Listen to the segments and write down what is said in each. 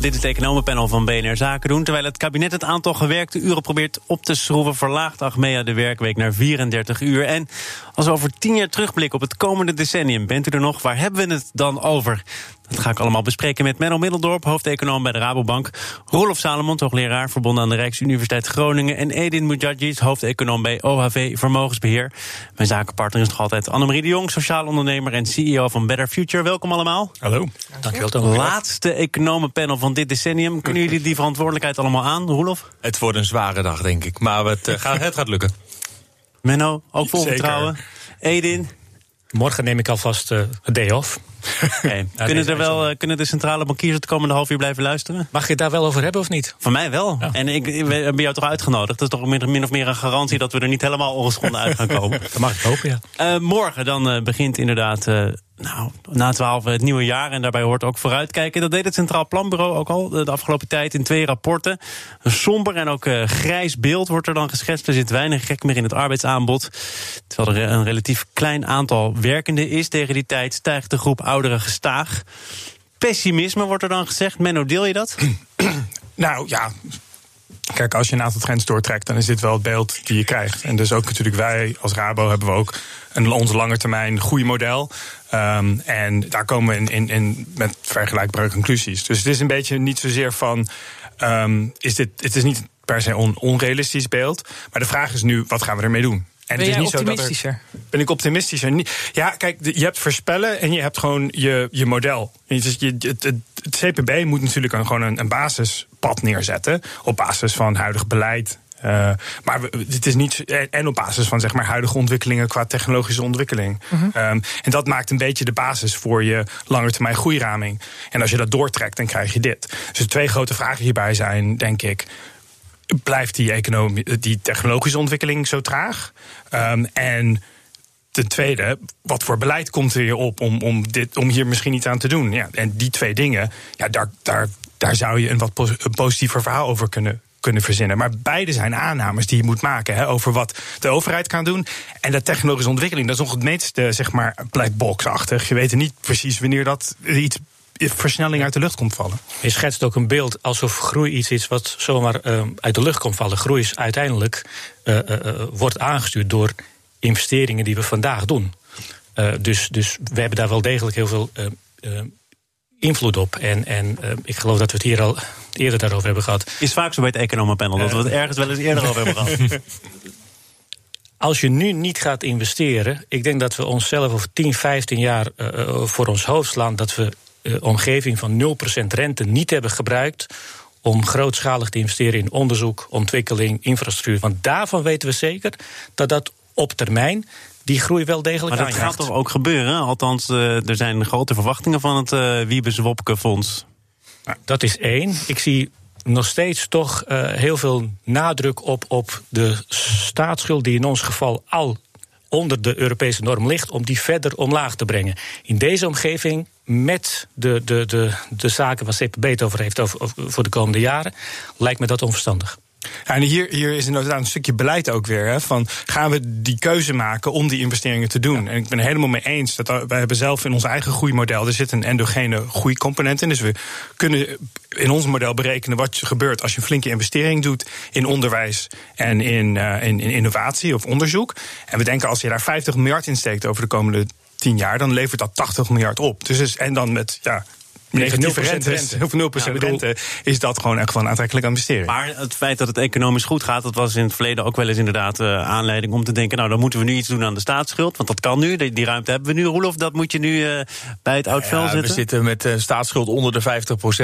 Dit is het economenpanel van BNR Zaken doen. Terwijl het kabinet het aantal gewerkte uren probeert op te schroeven, verlaagt Achmea de werkweek naar 34 uur. En als we over tien jaar terugblikken op het komende decennium, bent u er nog? Waar hebben we het dan over? Dat ga ik allemaal bespreken met Menno Middeldorp, hoofdeconoom bij de Rabobank. Rolof Salomon, hoogleraar verbonden aan de Rijksuniversiteit Groningen. En Edin Mujadjis, hoofdeconoom bij OHV Vermogensbeheer. Mijn zakenpartner is nog altijd Annemarie de Jong, sociaal ondernemer en CEO van Better Future. Welkom allemaal. Hallo. Dankjewel, Thomas. Laatste economenpanel van dit decennium. Kunnen jullie die verantwoordelijkheid allemaal aan, Rolof? Het wordt een zware dag, denk ik. Maar het, uh, gaat, het gaat lukken. Menno, ook vol vertrouwen. Edin? Morgen neem ik alvast uh, een day off. Okay. kunnen, er wel, uh, kunnen de centrale bankiers het komende half uur blijven luisteren? Mag je het daar wel over hebben of niet? Van mij wel. Ja. En ik, ik ben jou toch uitgenodigd. Dat is toch min of meer een garantie dat we er niet helemaal ongeschonden uit gaan komen. dat mag ik hopen, ja. Uh, morgen dan begint inderdaad nou, na twaalf het nieuwe jaar. En daarbij hoort ook vooruitkijken. Dat deed het Centraal Planbureau ook al de afgelopen tijd in twee rapporten. Een somber en ook uh, grijs beeld wordt er dan geschetst. Er zit weinig gek meer in het arbeidsaanbod. Terwijl er een relatief klein aantal werkenden is. Tegen die tijd stijgt de groep ouderen gestaag. Pessimisme wordt er dan gezegd. Menno, deel je dat? Nou ja, Kijk, als je een aantal trends doortrekt, dan is dit wel het beeld die je krijgt. En dus ook natuurlijk wij als Rabo hebben we ook een ons lange termijn groeimodel. Um, en daar komen we in, in, met vergelijkbare conclusies. Dus het is een beetje niet zozeer van. Um, is dit, het is niet per se een onrealistisch beeld. Maar de vraag is nu, wat gaan we ermee doen? En ben het is niet optimistischer? Zo dat er, ben ik optimistischer? Ja, kijk, je hebt voorspellen en je hebt gewoon je, je model. Het, CPB moet natuurlijk gewoon een, een basispad neerzetten. Op basis van huidig beleid, uh, maar het is niet. En op basis van zeg maar huidige ontwikkelingen qua technologische ontwikkeling. Uh -huh. um, en dat maakt een beetje de basis voor je langetermijn groeiraming. En als je dat doortrekt, dan krijg je dit. Dus de twee grote vragen hierbij zijn, denk ik. Blijft die, economie, die technologische ontwikkeling zo traag? Um, en ten tweede, wat voor beleid komt er hier op om, om, dit, om hier misschien iets aan te doen? Ja, en die twee dingen, ja, daar, daar, daar zou je een wat positiever verhaal over kunnen, kunnen verzinnen. Maar beide zijn aannames die je moet maken hè, over wat de overheid kan doen. En de technologische ontwikkeling, dat is nog het meeste, zeg maar, blackbox-achtig. Je weet niet precies wanneer dat iets versnelling uit de lucht komt vallen. Je schetst ook een beeld alsof groei iets is wat zomaar uh, uit de lucht komt vallen. Groei is uiteindelijk uh, uh, wordt aangestuurd door investeringen die we vandaag doen. dus, dus we hebben daar wel degelijk heel veel invloed op. En, en ik geloof dat we het hier al eerder daarover hebben gehad. Is vaak zo bij het economenpanel, dat we het ergens wel eens eerder over hebben gehad. Als je nu niet gaat investeren, ik denk dat we onszelf over 10, 15 jaar uh, voor ons hoofd slaan dat we omgeving van 0% rente niet hebben gebruikt om grootschalig te investeren in onderzoek, ontwikkeling, infrastructuur. Want daarvan weten we zeker dat dat op termijn die groei wel degelijk Maar dat gaat toch ook gebeuren? Althans, uh, er zijn grote verwachtingen van het uh, Wiebes-Wopke-fonds. Nou, dat is één. Ik zie nog steeds toch uh, heel veel nadruk op, op de staatsschuld, die in ons geval al onder de Europese norm ligt, om die verder omlaag te brengen. In deze omgeving, met de, de, de, de zaken waar CPB het over heeft over, over, voor de komende jaren, lijkt me dat onverstandig. Ja, en hier, hier is inderdaad een stukje beleid ook weer. Hè, van gaan we die keuze maken om die investeringen te doen? Ja. En ik ben het helemaal mee eens dat wij hebben zelf in ons eigen groeimodel, er zit een endogene groeicomponent in. Dus we kunnen in ons model berekenen wat er gebeurt als je een flinke investering doet in onderwijs en in, uh, in, in innovatie of onderzoek. En we denken als je daar 50 miljard in steekt over de komende 10 jaar, dan levert dat 80 miljard op. Dus en dan met ja, negatieve rente, rente. of 0% ja, rente, is dat gewoon echt wel een aantrekkelijke investering. Maar het feit dat het economisch goed gaat, dat was in het verleden ook wel eens inderdaad uh, aanleiding om te denken, nou dan moeten we nu iets doen aan de staatsschuld, want dat kan nu, die, die ruimte hebben we nu. Roelof, dat moet je nu uh, bij het oud vel ja, zitten? We zitten met uh, staatsschuld onder de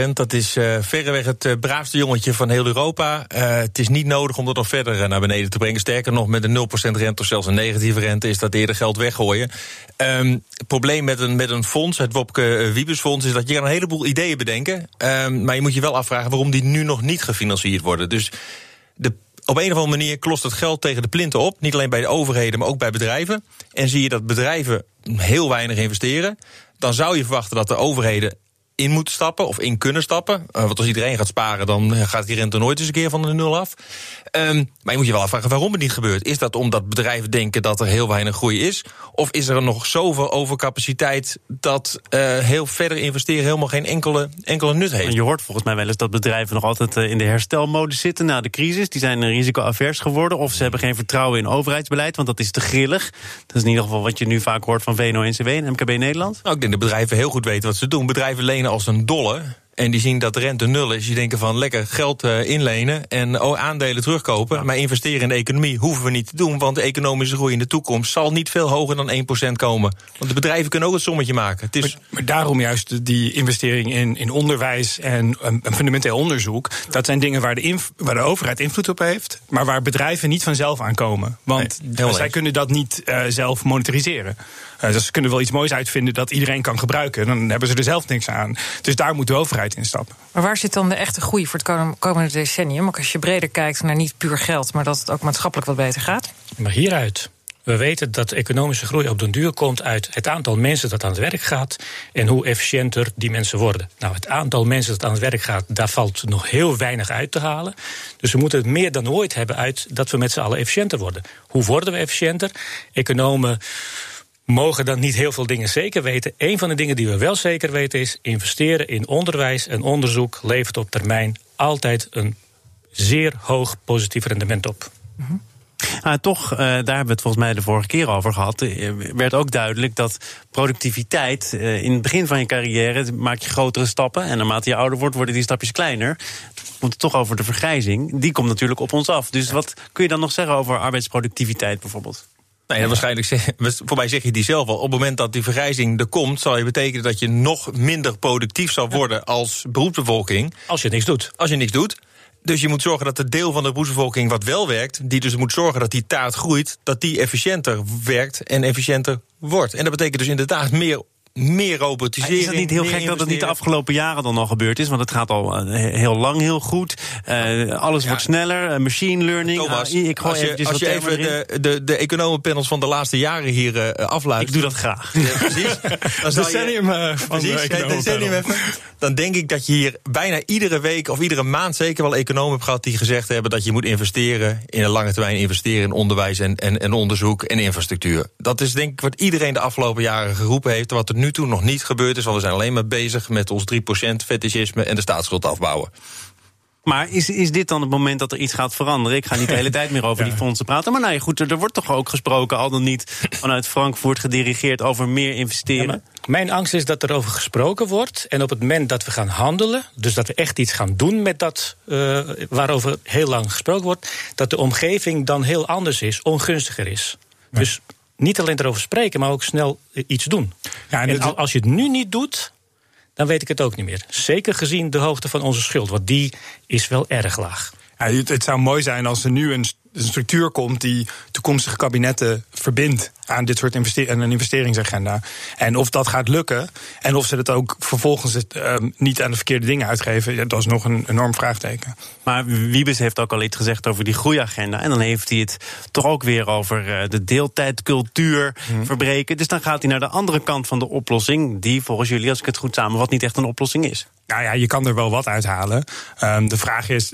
50%. Dat is verreweg het braafste jongetje van heel Europa. het is niet nodig om dat nog verder naar beneden te brengen. Sterker nog, met een 0% rente of zelfs een negatieve rente is dat eerder geld weggooien. Um, het probleem met een, met een fonds, het Wopke Wiebesfonds, is dat je aan een heleboel ideeën bedenken. Ehm, maar je moet je wel afvragen waarom die nu nog niet gefinancierd worden. Dus de, op een of andere manier klost het geld tegen de plinten op. Niet alleen bij de overheden, maar ook bij bedrijven. En zie je dat bedrijven heel weinig investeren. Dan zou je verwachten dat de overheden in moeten stappen of in kunnen stappen. Uh, want als iedereen gaat sparen, dan gaat die rente nooit eens een keer van de nul af. Um, maar je moet je wel afvragen waarom het niet gebeurt. Is dat omdat bedrijven denken dat er heel weinig groei is? Of is er nog zoveel overcapaciteit dat uh, heel verder investeren helemaal geen enkele, enkele nut heeft? En je hoort volgens mij wel eens dat bedrijven nog altijd in de herstelmodus zitten na de crisis. Die zijn risicoavers geworden. Of ze hebben geen vertrouwen in overheidsbeleid, want dat is te grillig. Dat is in ieder geval wat je nu vaak hoort van VNO-NCW en MKB Nederland. Nou, ik denk dat bedrijven heel goed weten wat ze doen. Bedrijven lenen als een dolle en die zien dat de rente nul is. Je denken van lekker geld uh, inlenen en oh, aandelen terugkopen. Maar investeren in de economie hoeven we niet te doen. Want de economische groei in de toekomst zal niet veel hoger dan 1% komen. Want de bedrijven kunnen ook het sommetje maken. Het is... maar, maar daarom juist die investering in, in onderwijs en um, fundamenteel onderzoek. Dat zijn dingen waar de, waar de overheid invloed op heeft. Maar waar bedrijven niet vanzelf aan komen. Want nee, zij kunnen dat niet uh, zelf monetariseren. Uh, dus ze kunnen wel iets moois uitvinden dat iedereen kan gebruiken. Dan hebben ze er zelf niks aan. Dus daar moet de overheid in stappen. Maar waar zit dan de echte groei voor het komende decennium? Ook als je breder kijkt naar niet puur geld, maar dat het ook maatschappelijk wat beter gaat? Maar hieruit. We weten dat economische groei op den duur komt uit het aantal mensen dat aan het werk gaat en hoe efficiënter die mensen worden. Nou, het aantal mensen dat aan het werk gaat, daar valt nog heel weinig uit te halen. Dus we moeten het meer dan ooit hebben uit dat we met z'n allen efficiënter worden. Hoe worden we efficiënter? Economen mogen dan niet heel veel dingen zeker weten. Een van de dingen die we wel zeker weten is investeren in onderwijs en onderzoek levert op termijn altijd een zeer hoog positief rendement op. Mm-hmm. Ah, toch, uh, daar hebben we het volgens mij de vorige keer over gehad. Uh, werd ook duidelijk dat productiviteit. Uh, in het begin van je carrière maak je grotere stappen. En naarmate je ouder wordt, worden die stapjes kleiner. Komt het toch over de vergrijzing. Die komt natuurlijk op ons af. Dus wat kun je dan nog zeggen over arbeidsproductiviteit bijvoorbeeld? Nee, ja. waarschijnlijk zeg, voor mij zeg je die zelf al. Op het moment dat die vergrijzing er komt, zal je betekenen dat je nog minder productief zal worden als beroepsbevolking. Als je niks doet. Als je niks doet. Dus je moet zorgen dat het deel van de beroepsbevolking wat wel werkt, die dus moet zorgen dat die taart groeit, dat die efficiënter werkt en efficiënter wordt. En dat betekent dus inderdaad meer meer robotisering. Is het niet heel gek dat het niet de afgelopen jaren dan al gebeurd is? Want het gaat al heel lang heel goed. Uh, alles ja. wordt sneller. Uh, machine learning. Thomas, AI, ik als je, als je even de, de, de economenpanels van de laatste jaren hier uh, afluistert. Ik doe dat graag. Ja, precies. Dan decennium je, van precies, de decennium even. Dan denk ik dat je hier bijna iedere week of iedere maand zeker wel economen hebt gehad die gezegd hebben dat je moet investeren in een lange termijn investeren in onderwijs en, en, en onderzoek en infrastructuur. Dat is denk ik wat iedereen de afgelopen jaren geroepen heeft. Wat er nu toe nog niet gebeurd is. Want we zijn alleen maar bezig met ons 3% fetischisme en de staatsschuld afbouwen. Maar is, is dit dan het moment dat er iets gaat veranderen? Ik ga niet de hele tijd meer over ja. die fondsen praten. Maar nou ja, goed, er wordt toch ook gesproken, al dan niet vanuit Frankfurt gedirigeerd over meer investeren. Ja, mijn angst is dat er over gesproken wordt. En op het moment dat we gaan handelen, dus dat we echt iets gaan doen met dat uh, waarover heel lang gesproken wordt, dat de omgeving dan heel anders is, ongunstiger is. Ja. Dus niet alleen erover spreken, maar ook snel iets doen. Ja, en, en als je het nu niet doet, dan weet ik het ook niet meer. Zeker gezien de hoogte van onze schuld, want die is wel erg laag. Ja, het zou mooi zijn als er nu een structuur komt die toekomstige kabinetten verbindt aan dit soort investe een investeringsagenda. En of dat gaat lukken en of ze het ook vervolgens het, um, niet aan de verkeerde dingen uitgeven, ja, dat is nog een enorm vraagteken. Maar Wiebes heeft ook al iets gezegd over die groeiagenda. En dan heeft hij het toch ook weer over uh, de deeltijdcultuur hmm. verbreken. Dus dan gaat hij naar de andere kant van de oplossing, die volgens jullie, als ik het goed samenvat, niet echt een oplossing is. Nou ja, je kan er wel wat uithalen. Um, de vraag is,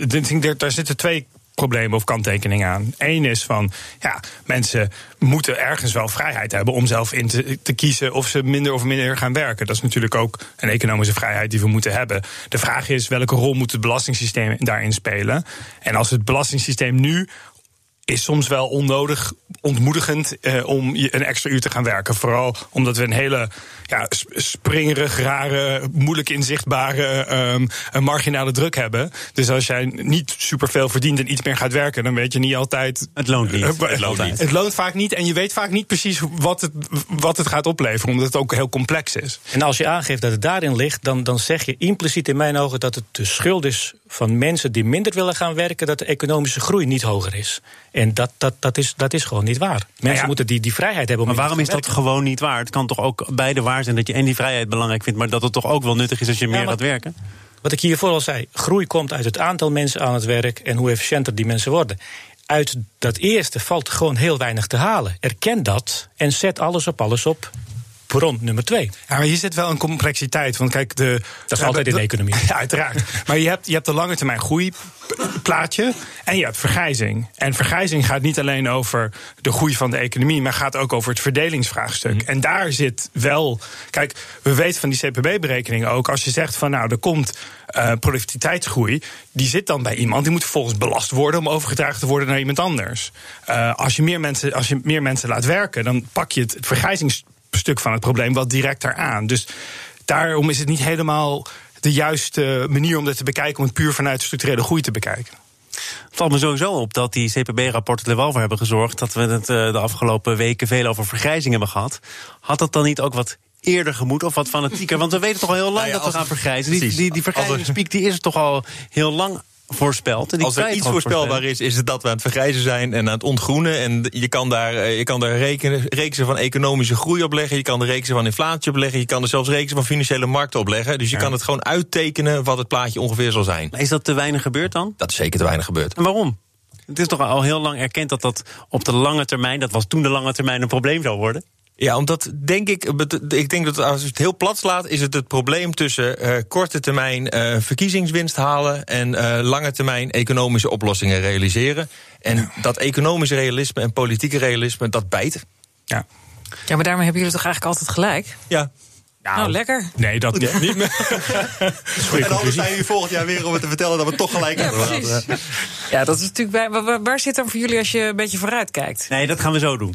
daar zitten twee problemen of kanttekeningen aan. Eén is van, ja, mensen moeten ergens wel vrijheid hebben om zelf in te, te, kiezen of ze minder of minder gaan werken. Dat is natuurlijk ook een economische vrijheid die we moeten hebben. De vraag is welke rol moet het belastingssysteem daarin spelen? En als het belastingssysteem nu is soms wel onnodig ontmoedigend eh, om een extra uur te gaan werken. Vooral omdat we een hele ja, springerig, rare, moeilijk inzichtbare um, marginale druk hebben. Dus als jij niet superveel verdient en iets meer gaat werken, dan weet je niet altijd. Het loont niet. Uh, het, loont niet. het loont vaak niet en je weet vaak niet precies wat het, wat het gaat opleveren, omdat het ook heel complex is. En als je aangeeft dat het daarin ligt, dan, dan zeg je impliciet in mijn ogen dat het de schuld is van mensen die minder willen gaan werken, dat de economische groei niet hoger is. En dat, dat, dat, is, dat is gewoon niet waar. Mensen ja. moeten die, die vrijheid hebben om Maar waarom is dat werken. gewoon niet waar? Het kan toch ook beide waar zijn dat je en die vrijheid belangrijk vindt, maar dat het toch ook wel nuttig is als je meer gaat werken? Wat ik hiervoor al zei, groei komt uit het aantal mensen aan het werk en hoe efficiënter die mensen worden. Uit dat eerste valt gewoon heel weinig te halen. Erken dat en zet alles op alles op bron nummer twee. Ja, maar hier zit wel een complexiteit. Want kijk, de, Dat is altijd in de economie. Ja, uiteraard. Maar je hebt, je hebt de lange termijn groeiplaatje en je hebt vergrijzing. En vergrijzing gaat niet alleen over de groei van de economie, maar gaat ook over het verdelingsvraagstuk. En daar zit wel. Kijk, we weten van die CPB-berekeningen ook. Als je zegt van nou, er komt eh, productiviteitsgroei, die zit dan bij iemand. Die moet vervolgens belast worden om overgedragen te worden naar iemand anders. Eh, als, je meer mensen, als je meer mensen laat werken, dan pak je het, het vergrijzingsstuk van het probleem wat direct aan. Dus daarom is het niet helemaal de juiste manier om dit te bekijken, om het puur vanuit structurele groei te bekijken. Het valt me sowieso op dat die CPB-rapporten er wel voor hebben gezorgd dat we het eh, de afgelopen weken veel over vergrijzing hebben gehad. Had dat dan niet ook wat eerder gemoed of wat fanatieker? Want we weten toch al heel lang Nou ja, dat we gaan vergrijzen. Die, die, die vergrijzingspiek die is er toch al heel lang die Als er iets voorspelbaar is, is het dat we aan het vergrijzen zijn en aan het ontgroenen. En je kan daar, eh, je kan daar rekenen, reeksen van economische groei op leggen. Je kan er reeksen van inflatie op leggen. Je kan er zelfs reeksen van financiële markten op leggen. Dus je kan het gewoon uittekenen wat het plaatje ongeveer zal zijn. Maar Is dat te weinig gebeurd dan? Dat is zeker te weinig gebeurd. En waarom? Het is toch al heel lang erkend dat dat op de lange termijn, dat was toen de lange termijn, een probleem zou worden. Ja, omdat denk ik, ik denk dat als je het heel plat slaat, is het het probleem tussen eh, korte termijn eh, verkiezingswinst halen en eh, lange termijn economische oplossingen realiseren. En dat economische realisme en politieke realisme, dat bijt. Ja. Ja, maar daarmee hebben jullie toch eigenlijk altijd gelijk? Ja. Nou, lekker. Nee, dat niet meer. En anders zijn jullie volgend jaar weer om het te vertellen dat we toch gelijk hebben. Precies. Ja, dat is natuurlijk bij. Waar, waar- waar zit dan voor jullie als je een beetje vooruit kijkt? Nee, dat gaan we zo doen.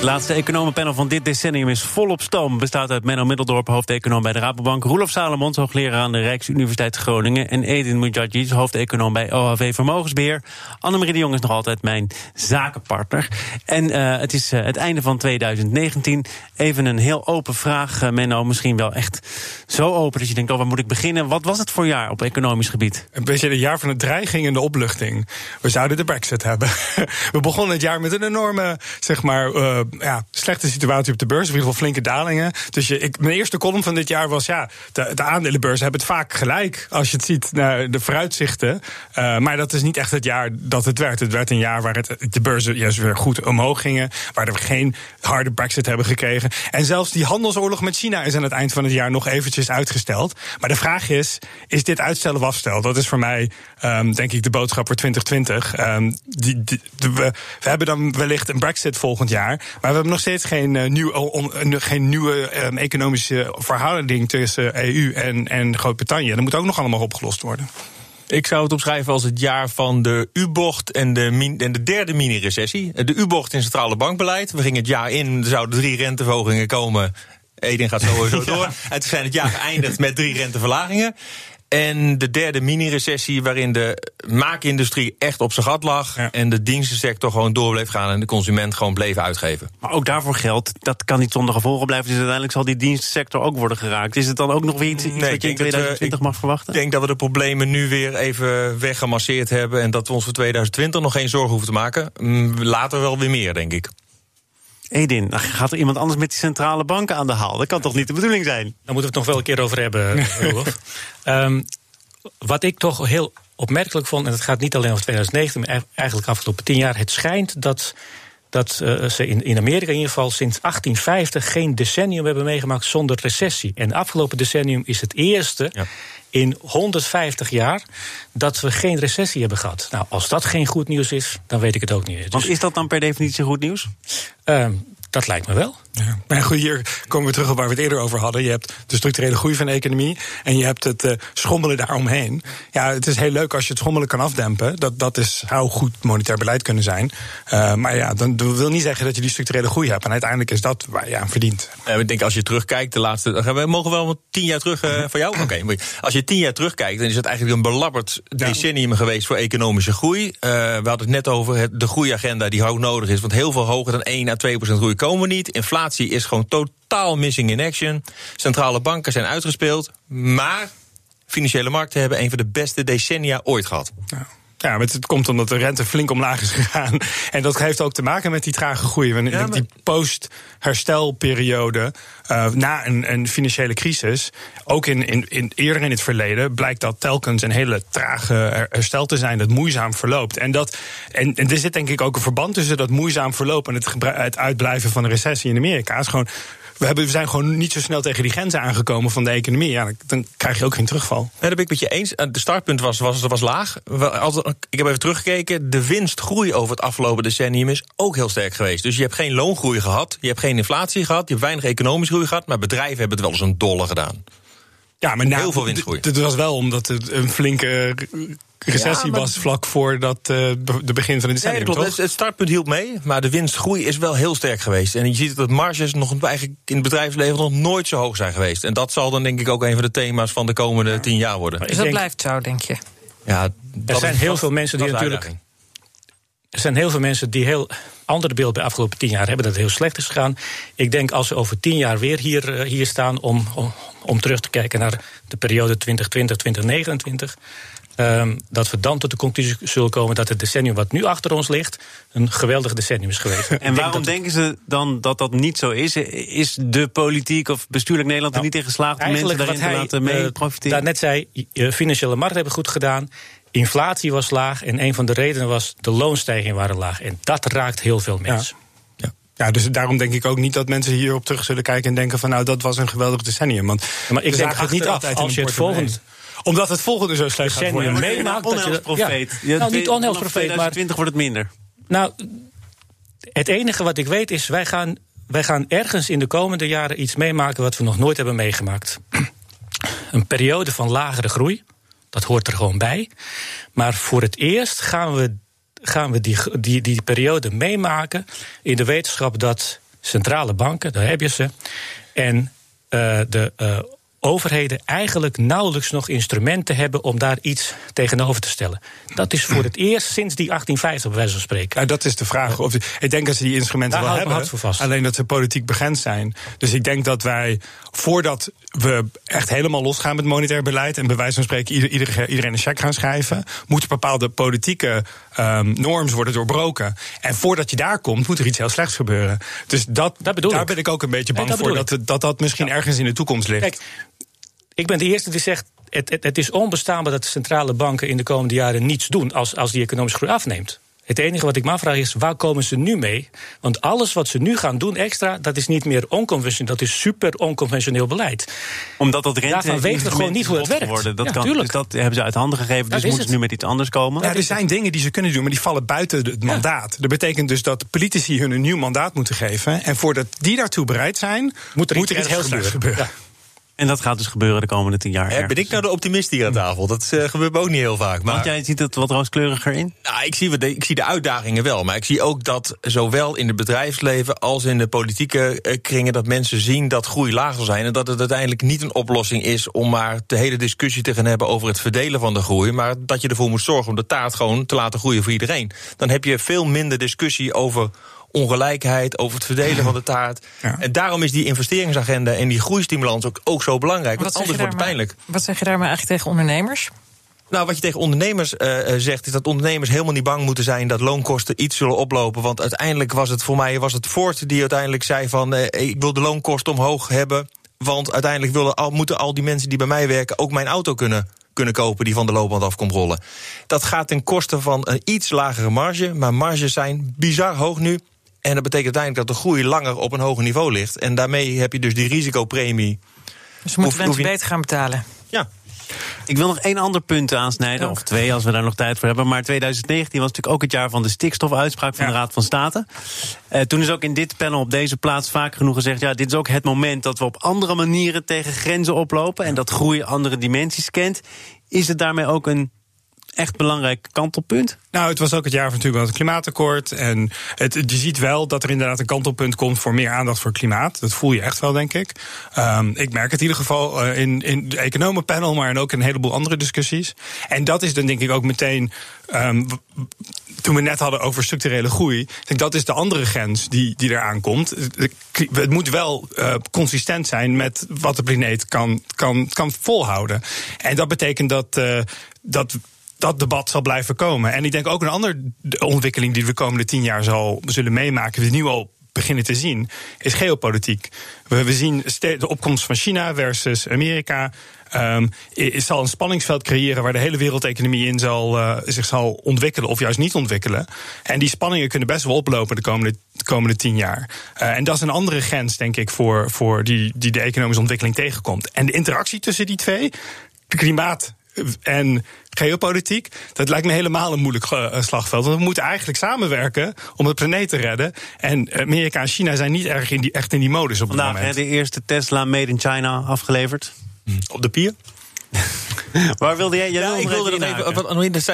Het laatste economenpanel van dit decennium is volop stoom. Bestaat uit Menno Middeldorp, hoofdeconoom bij de Rabobank. Roelof Salomons, hoogleraar aan de Rijksuniversiteit Groningen. En Edin Mujadjic, hoofdeconoom bij OHV Vermogensbeheer. Annemarie de Jong is nog altijd mijn zakenpartner. En eh, het is eh, het einde van 2019. Even een heel open vraag, eh, Menno. Misschien wel echt zo open dat je denkt, oh, waar moet ik beginnen? Wat was het voor jaar op economisch gebied? Een beetje het jaar van de dreiging en de opluchting. We zouden de brexit hebben. We begonnen het jaar met een enorme, zeg maar, ja, slechte situatie op de beurs. In ieder geval flinke dalingen. Dus je, ik, mijn eerste column van dit jaar was, ja, de, de aandelenbeurzen hebben het vaak gelijk. Als je het ziet naar de vooruitzichten. Eh, maar dat is niet echt het jaar dat het werd. Het werd een jaar waar het, de beurzen juist weer goed omhoog gingen. Waar we geen harde brexit hebben gekregen. En zelfs die handelsoorlog met China is aan het eind van het jaar nog eventjes uitgesteld. Maar de vraag is, is dit uitstel of afstel? Dat is voor mij, ehm, denk ik, de boodschap voor 2020. Ehm, die, we hebben dan wellicht een brexit volgend jaar. Maar we hebben nog steeds geen, eh, nieuw, on- on- geen nieuwe ehm, economische verhouding tussen EU en, en Groot-Brittannië. Dat moet ook nog allemaal opgelost worden. Ik zou het omschrijven als het jaar van de U-bocht en de, en de derde mini-recessie. De U-bocht in centrale bankbeleid. We gingen het jaar in, er zouden drie renteverhogingen komen. Eden gaat sowieso door. En toen zijn het jaar geëindigd met drie renteverlagingen. En de derde mini-recessie, waarin de maakindustrie echt op zijn gat lag. Ja. En de dienstensector gewoon door bleef gaan en de consument gewoon bleef uitgeven. Maar ook daarvoor geldt, dat kan niet zonder gevolgen blijven. Dus uiteindelijk zal die dienstsector ook worden geraakt. Is het dan ook nog weer iets, iets Nee, wat je in denk dat we- 2020 mag verwachten? Ik denk dat we de problemen nu weer even weggemasseerd hebben. En dat we ons voor 2020 nog geen zorgen hoeven te maken. Mm, Later wel weer meer, denk ik. Edin, gaat er iemand anders met die centrale banken aan de haal? Dat kan toch niet de bedoeling zijn? Daar moeten we het nog wel een keer over hebben, Rolf. Ehm, wat ik toch heel opmerkelijk vond, en het gaat niet alleen over 2019, maar eigenlijk afgelopen tien jaar. Het schijnt dat, dat eh, ze in, in Amerika in ieder geval sinds 1850 geen decennium hebben meegemaakt zonder recessie. En het afgelopen decennium is het eerste Ja. In 150 jaar dat we geen recessie hebben gehad. Nou, als dat geen goed nieuws is, dan weet ik het ook niet. Want Dus, is dat dan per definitie goed nieuws? ehm, dat lijkt me wel. Ja. Maar goed, hier komen we terug op waar we het eerder over hadden. Je hebt de structurele groei van de economie en je hebt het eh, schommelen daaromheen. Ja, het is heel leuk als je het schommelen kan afdempen. Dat, dat is, zou goed monetair beleid kunnen zijn. Eh, maar ja, dan dat wil niet zeggen dat je die structurele groei hebt. En uiteindelijk is dat waar je aan verdient. Eh, ik denk als je terugkijkt, de laatste. dan gaan We mogen wel wat tien jaar terug eh, van jou? Oké, als je tien jaar terugkijkt, dan is het eigenlijk een belabberd decennium geweest voor economische groei. Eh, we hadden het net over het, de groeiagenda die hoog nodig is. Want heel veel hoger dan 1 à 2 procent groei komen niet. Inflatie is gewoon totaal missing in action. Centrale banken zijn uitgespeeld. Maar financiële markten hebben een van de beste decennia ooit gehad. Ja. Ja, maar het komt omdat de rente flink omlaag is gegaan. En dat heeft ook te maken met die trage groei. Want Ja, maar- Die post-herstelperiode eh, na een, een financiële crisis, ook in, in, in, eerder in het verleden, blijkt dat telkens een hele trage her- herstel te zijn dat moeizaam verloopt. En, dat, en, en er zit denk ik ook een verband tussen dat moeizaam verloop en het, het uitblijven van de recessie in Amerika. Het is gewoon, we, hebben, we zijn gewoon niet zo snel tegen die grenzen aangekomen van de economie. Ja, dan, krijg je ook geen terugval. Ja, dat ben ik met je eens. Eh, De startpunt was, was, was laag. Ik heb even teruggekeken. De winstgroei over het afgelopen decennium is ook heel sterk geweest. Dus je hebt geen loongroei gehad. Je hebt geen inflatie gehad. Je hebt weinig economische groei gehad. Maar bedrijven hebben het wel eens een dolle gedaan. Ja, maar nou, Heel veel winstgroei. Dat was wel omdat het een flinke recessie Ja, maar- was vlak voor dat, eh, be- de begin van het Nee, decennium, dat klopt. toch? Het- Het startpunt hielp mee, maar de winstgroei is wel heel sterk geweest. En je ziet dat de marges nog eigenlijk in het bedrijfsleven nog nooit zo hoog zijn geweest. En dat zal dan denk ik ook een van de thema's van de komende tien jaar worden. Dus dat denk- blijft zo, denk je. Ja, Er zijn heel veel mensen die dat is de natuurlijk. uitdaging. Er zijn heel veel mensen die heel andere beeld bij de afgelopen tien jaar hebben dat het heel slecht is gegaan. Ik denk als ze over tien jaar weer hier, eh, hier staan om, om, om terug te kijken naar de periode 2020-2029. Ehm, dat we dan tot de conclusie zullen komen dat het decennium wat nu achter ons ligt. een geweldig decennium is geweest. En denk waarom denken ze dan dat dat niet zo is? Is de politiek of bestuurlijk Nederland er Nou, niet in geslaagd om mensen Eigenlijk daarin te laten mee eh, profiteren? daarnet zei, eh, financiële markten hebben goed gedaan. Inflatie was laag en een van de redenen was de loonstijgingen waren laag. En dat raakt heel veel mensen. Ja, dus daarom denk ik ook niet dat mensen hierop terug zullen kijken en denken van nou, dat was een geweldig decennium. Want maar ik denk het niet in als een je het volgende- Omdat het volgende zo slecht gaat worden. meemaakt dat je- ja. Nou, niet onheilsprofeet, maar- 2020 wordt het minder. Nou, het enige wat ik weet is, wij gaan, wij gaan ergens in de komende jaren iets meemaken wat we nog nooit hebben meegemaakt. Een periode van lagere groei, dat hoort er gewoon bij. Maar voor het eerst gaan we, gaan we die, die, die periode meemaken in de wetenschap dat centrale banken, daar heb je ze, en eh, de eh, overheden eigenlijk nauwelijks nog instrumenten hebben om daar iets tegenover te stellen. Dat is voor het eerst sinds die 1850, bij wijze van spreken. Nou, dat is de vraag. Of, ik denk dat ze die instrumenten Daar wel hebben. Alleen dat ze politiek begrensd zijn. Dus ik denk dat wij, voordat we echt helemaal losgaan met monetair beleid. en bij wijze van spreken ieder, ieder- iedereen een cheque gaan schrijven. moeten bepaalde politieke ehm, norms worden doorbroken. En voordat je daar komt, moet er iets heel slechts gebeuren. Dus dat, Dat bedoel daar ik. ben ik ook een beetje Nee, bang dat voor. Dat, dat dat misschien ergens in de toekomst ligt. Kijk, ik ben de eerste die zegt. Het, het, het is onbestaanbaar dat de centrale banken in de komende jaren niets doen als, als die economische groei afneemt. Het enige wat ik me afvraag is, waar komen ze nu mee? Want alles wat ze nu gaan doen extra, dat is niet meer onconventioneel, dat is super onconventioneel beleid. Omdat dat rente Daarvan weten we gewoon niet hoe het werkt. Geworden. Dat Ja, kan, dus dat hebben ze uit handen gegeven. Dus moeten ze het. nu met iets anders komen. Ja, er zijn dingen die ze kunnen doen, maar die vallen buiten het mandaat. Dat betekent dus dat politici hun een nieuw mandaat moeten geven. En voordat die daartoe bereid zijn, moet er, iets, heel slechts gebeuren. En dat gaat dus gebeuren de komende tien jaar. Ben ik nou de optimist hier aan tafel? Dat eh, gebeurt me ook niet heel vaak. Maar Want jij ziet het wat rooskleuriger in? Nou, ik, zie, ik zie de uitdagingen wel. Maar ik zie ook dat zowel in het bedrijfsleven als in de politieke eh, kringen... dat mensen zien dat groei laag zal zijn. En dat het uiteindelijk niet een oplossing is om maar de hele discussie te gaan hebben... over het verdelen van de groei. Maar dat je ervoor moet zorgen om de taart gewoon te laten groeien voor iedereen. Dan heb je veel minder discussie over ongelijkheid, over het verdelen van de taart. Ja. En daarom is die investeringsagenda en die groeistimulans ook, ook zo belangrijk. Want zeg anders wordt het maar- pijnlijk. Wat zeg je daar maar eigenlijk tegen ondernemers? Nou, wat je tegen ondernemers eh, eh, zegt, is dat ondernemers helemaal niet bang moeten zijn dat loonkosten iets zullen oplopen. Want uiteindelijk was het voor mij was het Ford die uiteindelijk zei van eh, ik wil de loonkosten omhoog hebben. Want uiteindelijk willen al, moeten al die mensen die bij mij werken ook mijn auto kunnen, kunnen kopen die van de loopband af komt rollen. Dat gaat ten koste van een iets lagere marge. Maar marges zijn bizar hoog nu. En dat betekent uiteindelijk dat de groei langer op een hoger niveau ligt. En daarmee heb je dus die risicopremie. Dus we moeten Hoef- mensen je- beter gaan betalen. Ja, Ik wil nog één ander punt aansnijden, of twee als we daar nog tijd voor hebben. Maar 2019 was natuurlijk ook het jaar van de stikstofuitspraak van Ja. de Raad van State. Eh, toen is ook in dit panel op deze plaats vaak genoeg gezegd... ja, dit is ook het moment dat we op andere manieren tegen grenzen oplopen... en dat groei andere dimensies kent. Is het daarmee ook een echt belangrijk kantelpunt? Nou, het was ook het jaar van natuurlijk het klimaatakkoord. En het, je ziet wel dat er inderdaad een kantelpunt komt voor meer aandacht voor klimaat. Dat voel je echt wel, denk ik. Um, ik merk het in ieder geval uh, in, in de economenpanel, maar ook in een heleboel andere discussies. En dat is dan denk ik ook meteen. Um, toen we net hadden over structurele groei. Dat is de andere grens die, die eraan komt. Het moet wel uh, consistent zijn met wat de planeet kan, kan, kan volhouden. En dat betekent dat. Uh, dat dat debat zal blijven komen. En ik denk ook een andere ontwikkeling die we de komende tien jaar zal, zullen meemaken, die nu al beginnen te zien, is geopolitiek. We, we zien de opkomst van China versus Amerika. Um, het zal een spanningsveld creëren waar de hele wereldeconomie in zal, uh, zich zal ontwikkelen of juist niet ontwikkelen. En die spanningen kunnen best wel oplopen de komende, de komende tien jaar. Uh, en dat is een andere grens, denk ik, voor, voor die, die de economische ontwikkeling tegenkomt. En de interactie tussen die twee, klimaat en geopolitiek, dat lijkt me helemaal een moeilijk uh, slagveld. Want we moeten eigenlijk samenwerken om de planeet te redden. En Amerika en China zijn niet erg in die, echt in die modus op Vandaag, het moment. Vandaag de eerste Tesla made in China afgeleverd. Op de pier? Waar wilde jij? jij ja, ik wilde dat even. Wat,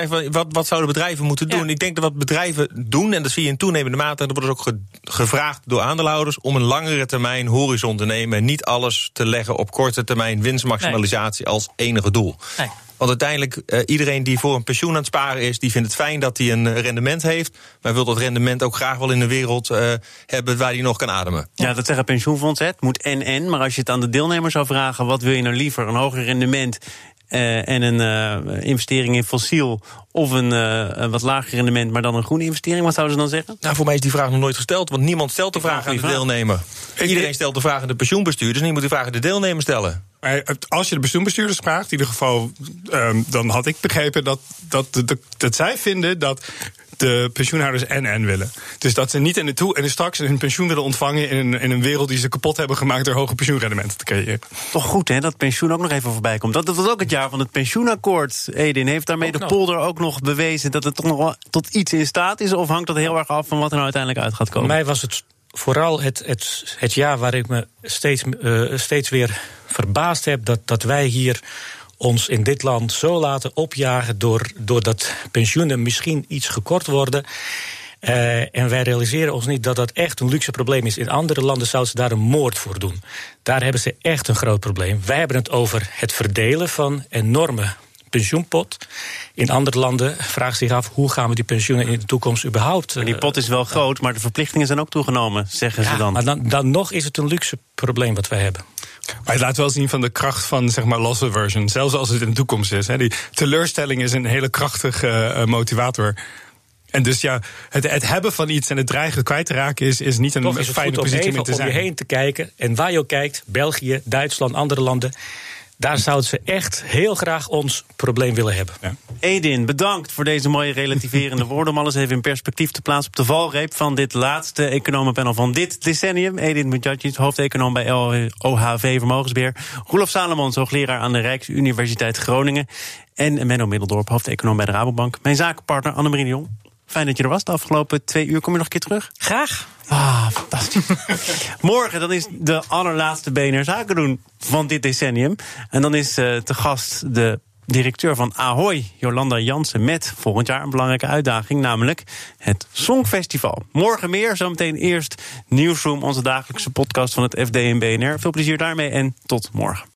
wat, wat, wat zouden bedrijven moeten doen? Ja. Ik denk dat wat bedrijven doen, en dat zie je in toenemende mate, en dat wordt dus ook ge, gevraagd door aandeelhouders, om een langere termijn horizon te nemen en niet alles te leggen op korte termijn winstmaximalisatie nee. als enige doel. Nee. Want uiteindelijk, uh, iedereen die voor een pensioen aan het sparen is, die vindt het fijn dat hij een rendement heeft. Maar wil dat rendement ook graag wel in een wereld uh, hebben waar hij nog kan ademen. Ja, dat zeggen pensioenfondsen. Het moet en-en. Maar als je het aan de deelnemers zou vragen, wat wil je nou liever? Een hoger rendement uh, en een uh, investering in fossiel of een, uh, een, wat lager rendement, maar dan een groene investering? Wat zouden ze dan zeggen? Nou, voor mij is die vraag nog nooit gesteld, want niemand stelt de vraag aan de vraag. deelnemer. Iedereen stelt de vraag aan de pensioenbestuurders, en je moet die vraag aan de deelnemers stellen. Als je de pensioenbestuurders vraagt, in ieder geval, um, dan had ik begrepen dat, dat, dat, dat zij vinden dat de pensioenhouders en en willen. Dus dat ze niet in de toe en straks hun pensioen willen ontvangen in een, in een wereld die ze kapot hebben gemaakt door hoge pensioenrendementen te creëren. Toch goed hè, dat pensioen ook nog even voorbij komt. Dat, dat was ook het jaar van het pensioenakkoord. Edin heeft daarmee ook de nog. polder ook nog bewezen dat het toch nog wel tot iets in staat is, of hangt dat heel erg af van wat er nou uiteindelijk uit gaat komen? Voor mij was het vooral het, het, het jaar waar ik me steeds, uh, steeds weer verbaasd heb dat, dat wij hier ons in dit land zo laten opjagen door, doordat pensioenen misschien iets gekort worden. Uh, en wij realiseren ons niet dat dat echt een luxe probleem is. In andere landen zouden ze daar een moord voor doen. Daar hebben ze echt een groot probleem. Wij hebben het over het verdelen van enorme pensioenpot. In andere landen vragen zich af hoe gaan we die pensioenen in de toekomst überhaupt. Maar die pot is wel groot, maar de verplichtingen zijn ook toegenomen, zeggen ja, ze dan. Maar dan, dan nog is het een luxe probleem wat wij hebben. Maar het laat wel zien van de kracht van zeg maar loss aversion. Zelfs als het in de toekomst is. Hè. Die teleurstelling is een hele krachtige uh, motivator. En dus ja, het, het, hebben van iets en het dreigen kwijt te raken is, is niet een Toch is het fijne goed positie om te om zijn. je heen te kijken. En waar je ook kijkt, België, Duitsland, andere landen. Daar zouden ze echt heel graag ons probleem willen hebben. Ja. Edin, bedankt voor deze mooie relativerende woorden. Om alles even in perspectief te plaatsen op de valreep van dit laatste economenpanel van dit decennium. Edin Mujadjic, hoofdeconoom bij OHV Vermogensbeheer. Roelof Salomons, hoogleraar aan de Rijksuniversiteit Groningen. En Menno Middeldorp, hoofdeconoom bij de Rabobank. Mijn zakenpartner Annemarie de Jong. Fijn dat je er was de afgelopen twee uur. Kom je nog een keer terug? Graag. Ah, fantastisch. Morgen dan is de allerlaatste BNR Zaken doen van dit decennium. En dan is uh, te gast de directeur van Ahoy, Jolanda Jansen, met volgend jaar een belangrijke uitdaging, namelijk het Songfestival. Morgen meer, zometeen eerst Newsroom, onze dagelijkse podcast van het FD en BNR. Veel plezier daarmee en tot morgen.